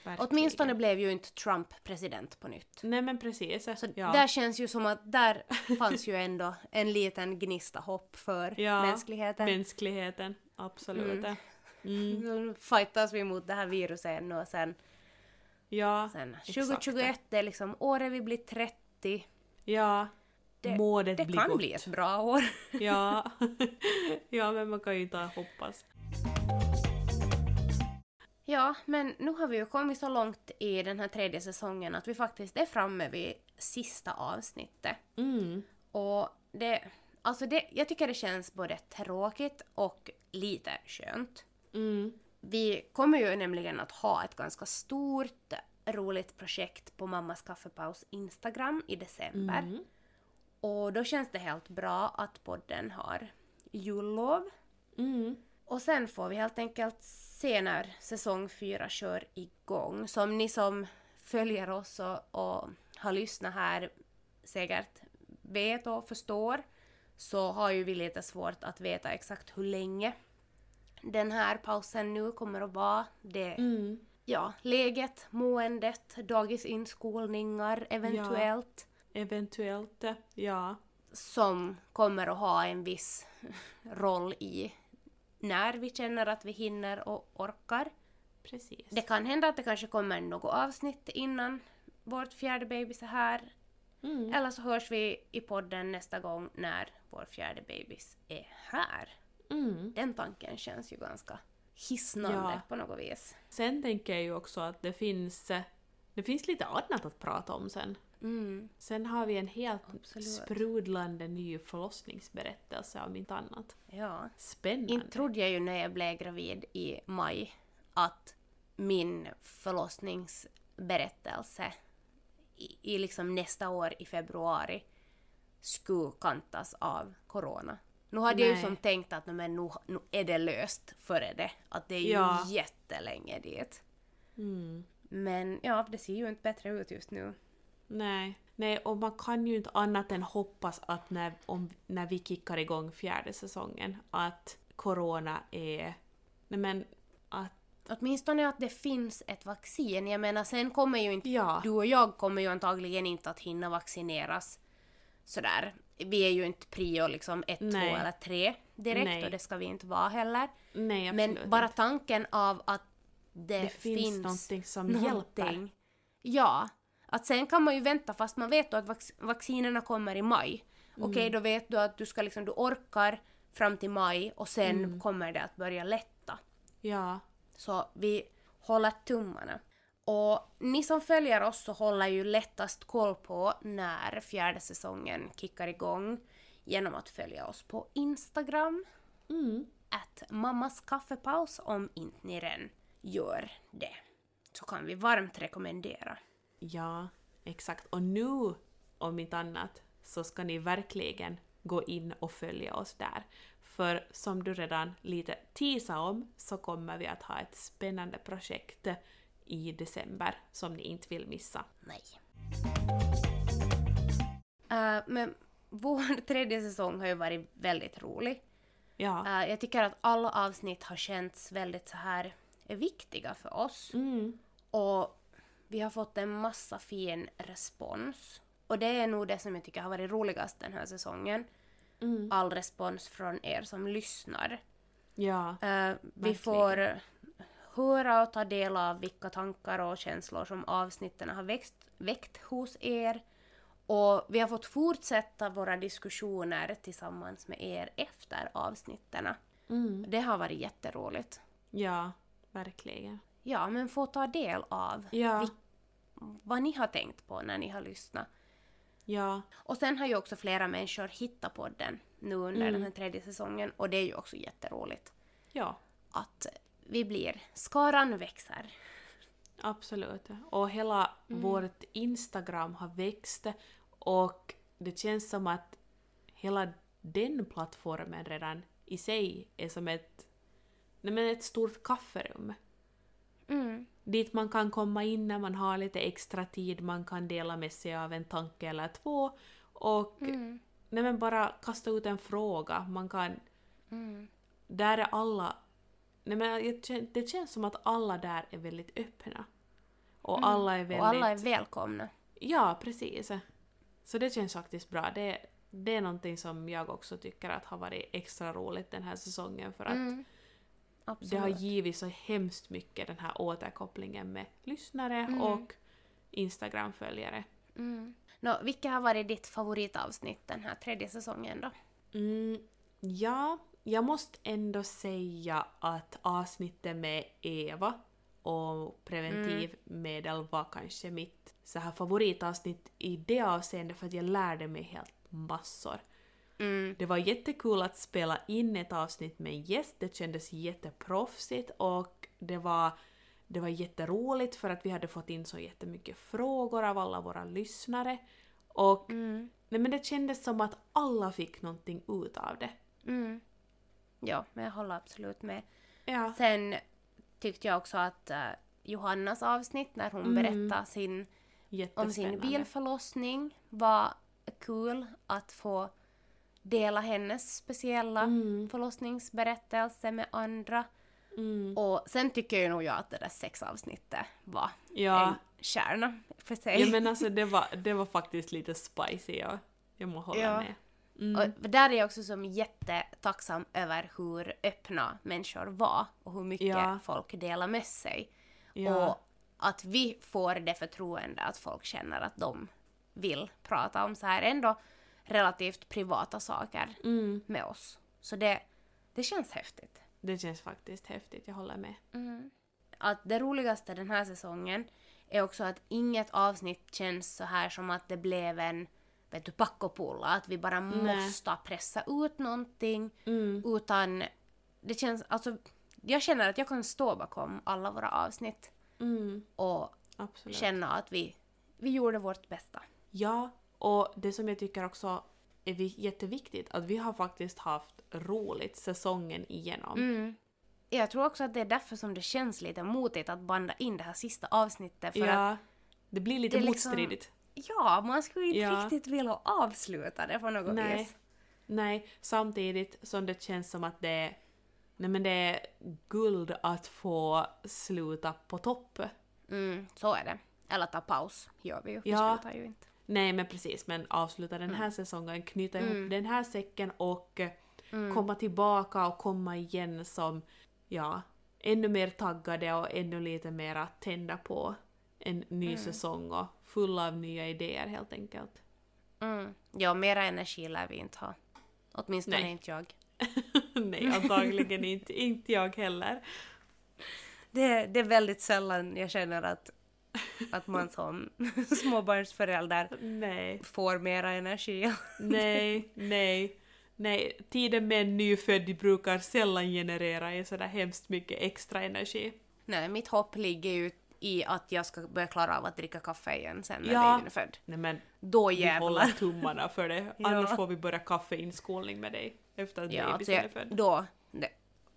Verkligen. Åtminstone blev ju inte Trump president på nytt. Nej men precis. Så ja. där känns ju som att där fanns ju ändå en liten gnista hopp för Ja, mänskligheten. Mänskligheten, absolut. Mm. Mm. Nu fightas vi mot det här viruset ännu och sen, Ja, sen exakt. 2021 det är liksom året vi blir 30. Ja. Det- Må det, Det bli kan gott. bli ett bra år. Ja. ja, men man kan ju inte hoppas. Ja, men nu har vi ju kommit så långt i den här tredje säsongen att vi faktiskt är framme vid sista avsnittet. Mm. Och det, alltså det, jag tycker det känns både tråkigt och lite skönt. Mm. Vi kommer ju nämligen att ha ett ganska stort roligt projekt på Mammas kaffepaus Instagram i december. Mm. Och då känns det helt bra att podden har jullov. Mm. Och sen får vi helt enkelt se när säsong 4 kör igång. Som ni som följer oss och, och har lyssnat här säkert vet och förstår så har ju vi lite svårt att veta exakt hur länge den här pausen nu kommer att vara. Det, Mm. Ja, läget, måendet, dagisinskolningar eventuellt. Eventuellt, ja. som kommer att ha en viss roll i när vi känner att vi hinner och orkar. Precis. Det kan hända att det kanske kommer något avsnitt innan vårt fjärde bebis är här. Mm. Eller så hörs vi i podden nästa gång när vår fjärde bebis är här. Mm. Den tanken känns ju ganska hisnande Ja. på något vis. Sen tänker jag ju också att det finns, det finns lite annat att prata om sen. Mm. Sen har vi en helt Absolut. sprudlande ny förlossningsberättelse om inte annat. Ja. Spännande. Inte trodde jag ju när jag blev gravid i maj att min förlossningsberättelse i, i liksom nästa år i februari skulle kantas av corona. Nu hade jag ju Nej. som tänkt att "Nå, men nu, nu är det löst före det. Att det är ju Ja. jättelänge dit. Mm. Men ja, det ser ju inte bättre ut just nu. Nej. Nej, och man kan ju inte annat än hoppas att när, om, när vi kickar igång fjärde säsongen att corona är... Nej men att... Åtminstone att det finns ett vaccin. Jag menar sen kommer ju inte Ja. du och jag kommer ju antagligen inte att hinna vaccineras sådär. Vi är ju inte prio liksom ett, Nej. två eller tre direkt Nej. och det ska vi inte vara heller. Nej, Men bara tanken av att det, Det finns någonting som hjälper. någonting. Ja. Att sen kan man ju vänta fast man vet då att vac- vaccinerna kommer i maj. Mm. Okej, då vet du att du ska liksom, du orkar fram till maj och sen Mm. kommer det att börja lätta. Ja. Så vi håller tummarna. Och ni som följer oss så håller ju lättast koll på när fjärde säsongen kickar igång genom att följa oss på Instagram, Mm. att mammas kaffepaus om inte ni redan gör det. Så kan vi varmt rekommendera. Ja, exakt. Och nu, om inte annat, så ska ni verkligen gå in och följa oss där. För som du redan lite teasade om så kommer vi att ha ett spännande projekt i december som ni inte vill missa. Nej. Uh, men vår tredje säsong har ju varit väldigt rolig. Ja. Uh, jag tycker att alla avsnitt har känts väldigt så här viktiga för oss. Mm. Och vi har fått en massa fin respons. Och det är nog det som jag tycker har varit roligast den här säsongen. Mm. All respons från er som lyssnar. Ja. Eh, vi Verkligen. får höra och ta del av vilka tankar och känslor som avsnitten har växt, väckt hos er. Och vi har fått fortsätta våra diskussioner tillsammans med er efter avsnitten. Mm. Det har varit jätteroligt. Ja, verkligen. Ja, men få ta del av Ja. vil- vad ni har tänkt på när ni har lyssnat. Ja. Och sen har ju också flera människor hittat podden nu under Mm. den här tredje säsongen och det är ju också jätteroligt Ja. att vi blir, skaran växer. Absolut. Och hela vårt Instagram har växt och det känns som att hela den plattformen redan i sig är som ett, nej men ett stort kafferum. Mm. Dit man kan komma in när man har lite extra tid, man kan dela med sig av en tanke eller två och Mm. nej men bara kasta ut en fråga. Man kan, Mm. där är alla, nej men det känns som att alla där är väldigt öppna. Och alla är väldigt... Mm. Och alla är välkomna. Ja, precis. Så det känns faktiskt bra. Det, det är någonting som jag också tycker att har varit extra roligt den här säsongen för att Mm. det har givit så hemskt mycket den här återkopplingen med lyssnare Mm. och Instagram-följare. Mm. Nå, vilka har varit ditt favoritavsnitt den här tredje säsongen då? Mm, ja, jag måste ändå säga att avsnittet med Eva och preventivmedel var kanske mitt så här favoritavsnitt i det avseendet för att jag lärde mig helt massor. Mm. Det var jättekul att spela in ett avsnitt med en gäst, det kändes jätteproffsigt och det var, det var jätteroligt för att vi hade fått in så jättemycket frågor av alla våra lyssnare. Och Mm. nej, men det kändes som att alla fick någonting ut av det. Mm. Ja, men jag håller absolut med. Ja. Sen tyckte jag också att eh, Johannas avsnitt när hon Mm. berättade sin, om sin bilförlossning var kul att få dela hennes speciella Mm. förlossningsberättelse med andra. Och sen tycker ju nog jag att det där sexavsnittet var Ja. en kärna för sig. Ja men alltså det var, det var faktiskt lite spicy, ja. Jag må hålla Ja. med. Mm. Och där är jag också som jättetacksam över hur öppna människor var och hur mycket Ja. folk delar med sig. Ja. Och att vi får det förtroende att folk känner att de vill prata om så här ändå relativt privata saker Mm. med oss. Så det, det känns häftigt. Det känns faktiskt häftigt, jag håller med. Att det roligaste den här säsongen är också att inget avsnitt känns så här som att det blev en vet du, packopulla, att vi bara Nej. måste pressa ut någonting. Mm. Utan det känns, alltså jag känner att jag kan stå bakom alla våra avsnitt Mm. och Absolut. känna att vi, vi gjorde vårt bästa. Ja, och det som jag tycker också är vi- jätteviktigt, att vi har faktiskt haft roligt säsongen igenom. Mm. Jag tror också att det är därför som det känns lite motigt att banda in det här sista avsnittet för att Ja, det blir lite det liksom- motstridigt. Ja, man skulle inte Ja. riktigt vilja avsluta det på något Nej. vis. Nej, samtidigt som det känns som att det är, nej men det är guld att få sluta på topp. Mm, så är det. Eller ta paus gör vi ju. Vi Ja. slutar ju inte. Nej men precis, men avsluta den här säsongen, knyta ihop Mm. den här säcken och Mm. komma tillbaka och komma igen som, ja, ännu mer taggade och ännu lite mera tända på en ny Mm. säsong och full av nya idéer helt enkelt. Mm. Ja, mera energi lär vi inte ha. Åtminstone Nej. inte jag. Nej, antagligen inte, inte jag heller. Det, det är väldigt sällan jag känner att, att man som småbarnsförälder Nej, får mera energi. nej, nej. Nej, tiden med en nyfödd brukar sällan generera en sådär hemskt mycket extra energi. Nej, mitt hopp ligger ju i att jag ska börja klara av att dricka kaffe igen sen när Ja. babyn är född. Nej men Då vi håller jävlar. tummarna för det, Ja. annars får vi börja kaffeinskolning med dig efter att Ja, bebisen är född. då, det,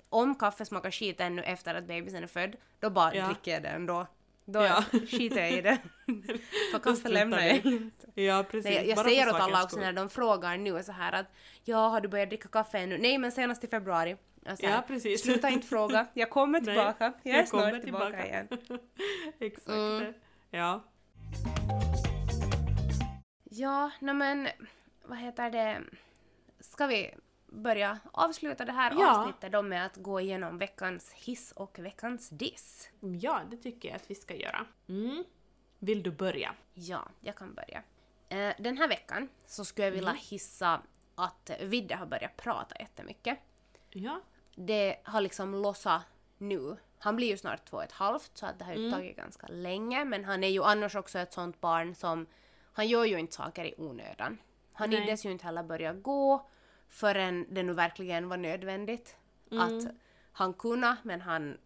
om kaffe smakar skit ännu efter att bebisen är född, då bara Ja. dricker jag det ändå. Då Ja. skiter jag i det. för kaffe lämnar jag inte. Ja, precis. Nej, jag bara säger åt alla också när de frågar nu så här att ja, har du börjat dricka kaffe ännu? Nej, men senast i februari. Säger, Ja, precis. Sluta inte fråga, jag kommer Nej, tillbaka. jag är jag snart kommer tillbaka, tillbaka. igen. Exakt. Mm. Ja. Ja, no, men vad heter det? Ska vi börja avsluta det här Ja. avsnittet då med att gå igenom veckans hiss och veckans diss? ja, det tycker jag att vi ska göra. Mm. Vill du börja? Ja, jag kan börja. Eh, den här veckan så skulle jag Mm. vilja hissa att Vidde har börjat prata jättemycket. Ja. Det har liksom lossat nu. Han blir ju snart två och ett halvt så att det har ju Mm. tagit ganska länge men han är ju annars också ett sånt barn som han gör ju inte saker i onödan. Han Nej. iddes ju inte heller börja gå förrän det nu verkligen var nödvändigt. Mm. Att han kunde men han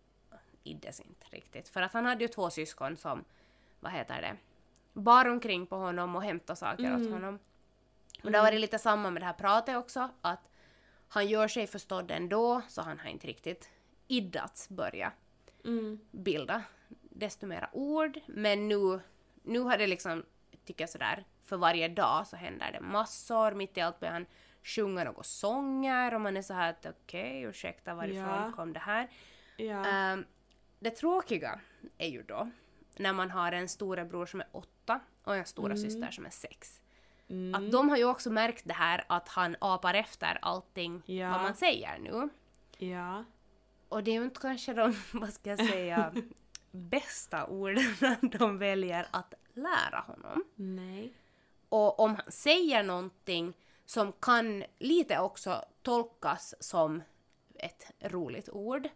iddes inte riktigt. För att han hade ju två syskon som, vad heter det, bar omkring på honom och hämtade saker åt Mm. honom. Och det har varit lite samma med det här pratet också, att han gör sig förstådd ändå, så han har inte riktigt iddats börja Mm. bilda desto mera ord. Men nu, nu har det liksom, tycker jag sådär, för varje dag så händer det massor. Mitt i allt börjar han sjunga några sånger och man är så här att okej, ursäkta varifrån Ja. kom det här? Ja. Ehm, det tråkiga är ju då när man har en storebror som är åtta och en stora syster som är sex. Mm. Att de har ju också märkt det här att han apar efter allting Ja. vad man säger nu. Ja. Och det är ju inte kanske de, vad ska jag säga, bästa orden de väljer att lära honom. Nej. Och om han säger någonting som kan lite också tolkas som ett roligt ord,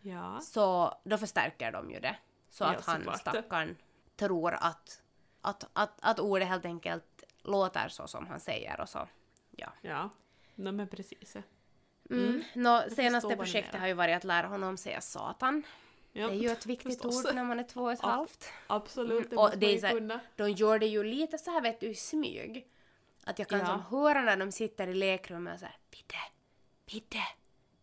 Ja. så då förstärker de ju det. Så Ja, att han såklart. stackaren tror att, att, att, att ordet helt enkelt låter så som han säger och så. Ja. Ja. No, men precis. Mm. Nå, förstår senaste projektet har ju varit att lära honom säga satan. Ja. Det är ju ett viktigt förstås. ord när man är två och ett halvt. Absolut, det Och måste det man ju kunna. De gör det ju lite så här vet du i smyg. Att jag kan Ja. som höra när de sitter i lekrummet och såhär Pidde, Pidde,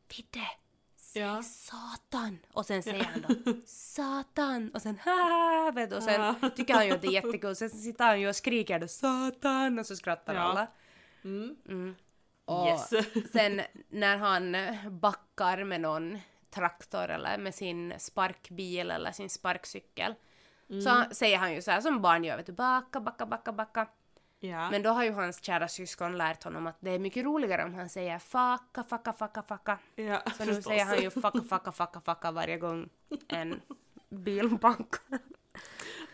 Pidde, säg Ja. satan! Och sen säger han då satan! Och sen ha vet du, och sen Ja. tycker han ju att det är jättekul. Sen sitter han ju och skriker då satan och så skrattar Ja. alla. Mm. Mm. Och Yes. sen när han backar med någon traktor eller med sin sparkbil eller sin sparkcykel så han, säger han ju så här som barn gör, vet du, backa, backa, backa, backa. Ja. Men då har ju hans kära syskon lärt honom att det är mycket roligare om han säger facka, facka, facka, facka. ja, Så nu säger han ju facka, facka, facka, facka varje gång en bil backar.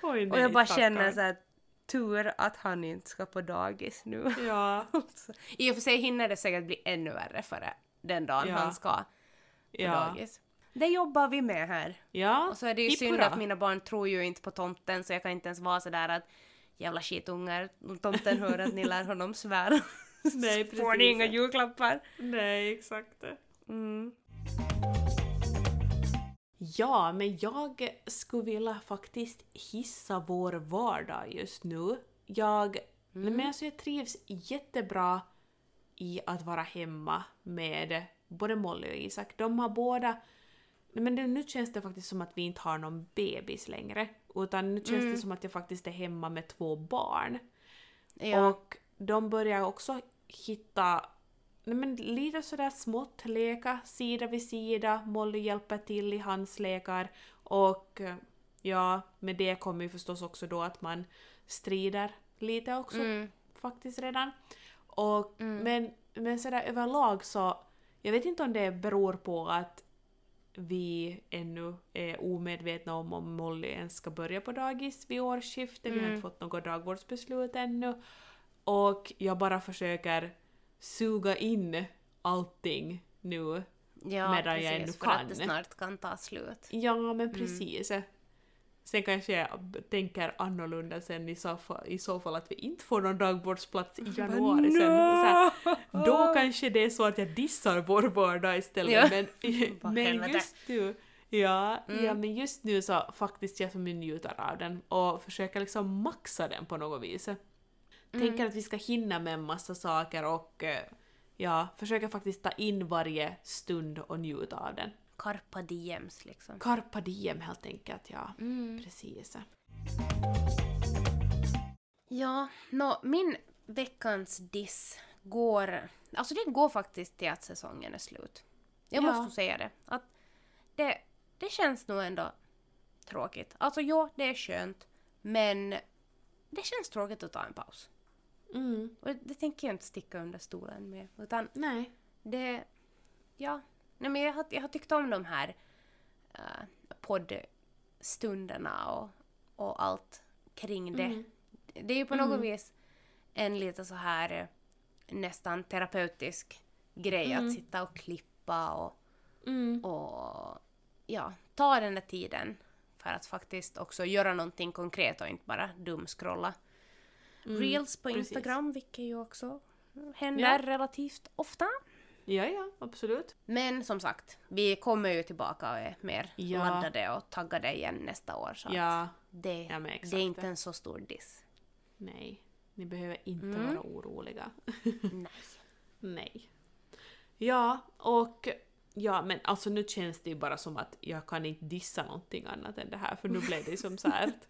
Oj, Och jag bara stackarn. känner så här, tur att han inte ska på dagis nu. Ja, Alltså, I och för sig hinner det säkert bli ännu värre före den dagen Ja. han ska på ja. dagis. Det jobbar vi med här. Ja, Och så är det ju hipp synd att mina barn tror ju inte på tomten så jag kan inte ens vara sådär att jävla skitungar, om tomten hör att ni lär honom svära. Nej, Får ni precis. inga julklappar? Nej, exakt. Mm. Ja, men jag skulle vilja faktiskt hissa vår vardag just nu. Jag, nej, men alltså jag trivs jättebra i att vara hemma med både Molly och Isak. De har båda... nej, Men det, nu känns det faktiskt som att vi inte har någon bebis längre. Utan nu känns det som att jag faktiskt är hemma med två barn. Ja. Och de börjar också hitta nej men lite sådär smått leka sida vid sida. Molly hjälper till i hans lekar. Och ja, med det kommer ju förstås också då att man strider lite också Mm. faktiskt redan. Och, Mm. men, men sådär överlag så, jag vet inte om det beror på att vi ännu är omedvetna om om Molly ens ska börja på dagis vid årsskiftet. Vi har Mm. inte fått något dagvårdsbeslut ännu. Och jag bara försöker suga in allting nu. Ja, medan jag precis, ännu för att kan. det snart kan ta slut. Ja, Mm. men precis. Sen kanske jag tänker annorlunda sen i så, fall, i så fall att vi inte får någon dagvårdsplats i januari sen. Så här, då kanske det är så att jag dissar vår vardag istället. Ja. Men, men just nu Ja, Mm. ja, men just nu så faktiskt jag som njuter av den och försöker liksom maxa den på något vis. Mm. Tänker att vi ska hinna med en massa saker och eh, ja, försöker faktiskt ta in varje stund och njuta av den. Carpa diems liksom. Carpa diem helt enkelt, ja. Mm. Precis. Ja, nå, min veckans diss går... Alltså det går faktiskt till att säsongen är slut. Jag Ja. måste säga det. Att det, det känns nog ändå tråkigt. Alltså ja, det är skönt. Men det känns tråkigt att ta en paus. Mm. Och det tänker jag inte sticka under stolen med. Utan Nej. det... Ja. Nej, men jag, har, jag har tyckt om de här uh, poddstunderna och, och allt kring det. Mm. Det är ju på något vis en lite så här eh, nästan terapeutisk grej Mm. att sitta och klippa och, Mm. och ja, ta den där tiden för att faktiskt också göra någonting konkret och inte bara dumskrolla. Mm. Reels på precis. Instagram, vilket ju också händer Ja. relativt ofta. Ja, ja, absolut. Men som sagt, vi kommer ju tillbaka och är mer Ja. laddade och taggade igen nästa år. Så Ja, det, ja det är inte en så stor diss. Nej. Ni behöver inte Mm. vara oroliga. Nej. Nej. Ja, och ja, men alltså nu känns det ju bara som att jag kan inte dissa någonting annat än det här, för nu blev det som så här att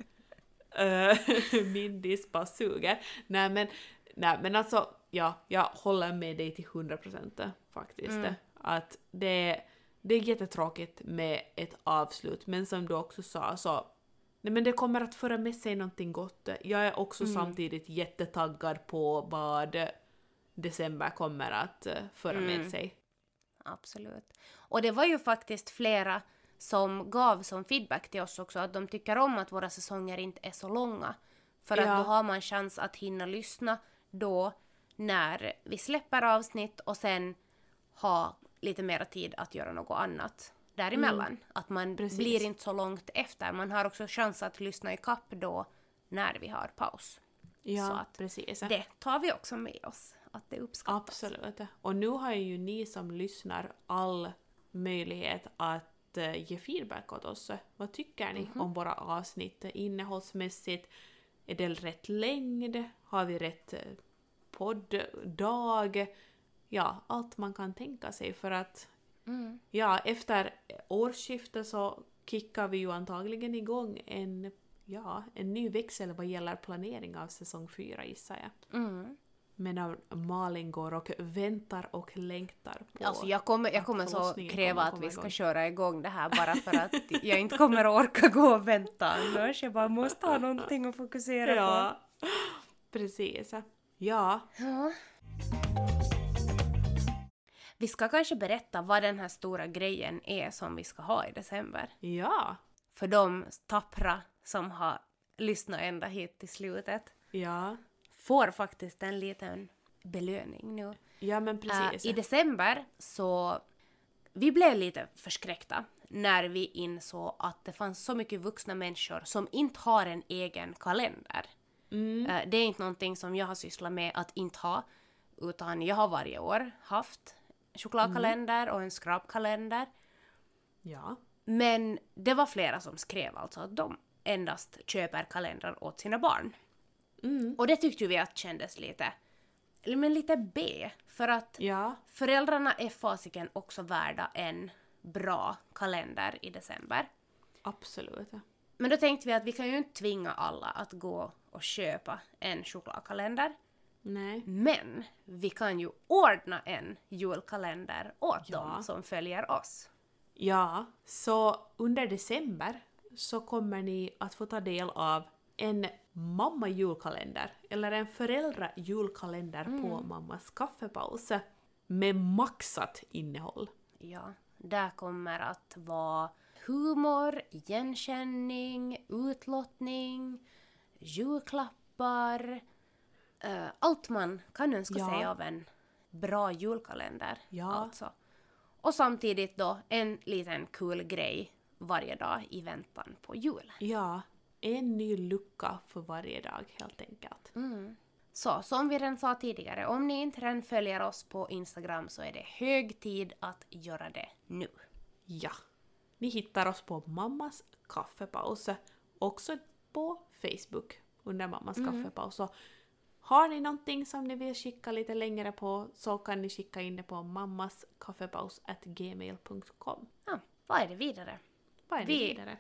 min diss bara suger. Nej men, nej men alltså, ja, jag håller med dig till 100% faktiskt. Mm. Att det, det är jättetråkigt med ett avslut, men som du också sa så Nej men det kommer att föra med sig någonting gott. Jag är också Mm. samtidigt jättetaggad på vad december kommer att eh, föra Mm. med sig. Absolut. Och det var ju faktiskt flera som gav som feedback till oss också att de tycker om att våra säsonger inte är så långa. För Ja. att då har man chans att hinna lyssna då när vi släpper avsnitt och sen ha lite mera tid att göra något annat däremellan. Att man Precis. blir inte så långt efter. Man har också chans att lyssna i kapp då när vi har paus. Ja, Så att precis. Det tar vi också med oss. Att det uppskattas. Absolut. Och nu har ju ni som lyssnar all möjlighet att eh, ge feedback åt oss. Vad tycker ni Mhm. om våra avsnitt innehållsmässigt? Är det rätt längd? Har vi rätt eh, podddag? Ja, allt man kan tänka sig för att Mm. ja, efter årsskiftet så kickar vi ju antagligen igång en, ja, en ny växel vad gäller planering av säsong 4 gissar jag. Mm. Medan Malin går och väntar och längtar på Alltså jag kommer, jag kommer så kräva kommer att vi ska igång. köra igång det här bara för att jag inte kommer att orka gå och vänta annars. Jag bara måste ha någonting att fokusera på. Ja, precis. Ja, Ja. Vi ska kanske berätta vad den här stora grejen är som vi ska ha i december. ja, För de tappra som har lyssnat ända hit till slutet ja, får faktiskt en liten belöning nu. ja men Äh, precis. I december så... Vi blev lite förskräckta när vi insåg att det fanns så mycket vuxna människor som inte har en egen kalender. Mm. Äh, det är inte någonting som jag har sysslat med att inte ha, utan jag har varje år haft chokladkalender och en skrapkalender. Ja, Men det var flera som skrev alltså att de endast köper kalendrar åt sina barn. mm. Och det tyckte vi att kändes lite, men lite B. För att ja, föräldrarna är fasiken också värda en bra kalender i december. absolut. Men då tänkte vi att vi kan ju inte tvinga alla att gå och köpa en chokladkalender. Nej. Men vi kan ju ordna en julkalender åt Ja. dem som följer oss. Ja, så under december så kommer ni att få ta del av en mamma julkalender, eller en föräldra julkalender på mammas kaffepaus med maxat innehåll. Ja, där kommer att vara humor, igenkänning, utlottning, julklappar, eh, allt man kan önska Ja. sig av en bra julkalender. Ja. Alltså. Och samtidigt då en liten kul grej varje dag i väntan på julen. Ja, en ny lucka för varje dag helt enkelt. Mm. Så som vi redan sa tidigare, om ni inte redan följer oss på Instagram så är det hög tid att göra det nu. Ja. Ni hittar oss på Mammas kaffepaus, också på Facebook under Mammas kaffepaus. Och har ni någonting som ni vill skicka lite längre på så kan ni skicka in det på mammaskaffepaus.gmail.com. Ja, vad är det vidare? Vad är det Vi- vidare?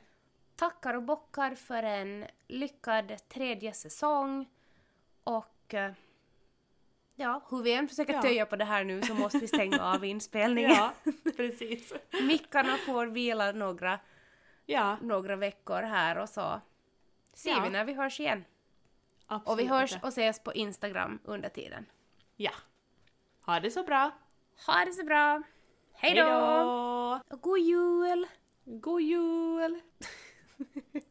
tackar och bockar för en lyckad tredje säsong. Och eh, ja, hur vi än försöker Ja. töja på det här nu så måste vi stänga av inspelningen. Ja, precis. Mickarna får vila några, Ja, några veckor här och så ser Ja. vi när vi hörs igen. absolut. Och vi hörs och ses på Instagram under tiden. Ja. Ha det så bra. Ha det så bra! Hej då! God jul! God jul!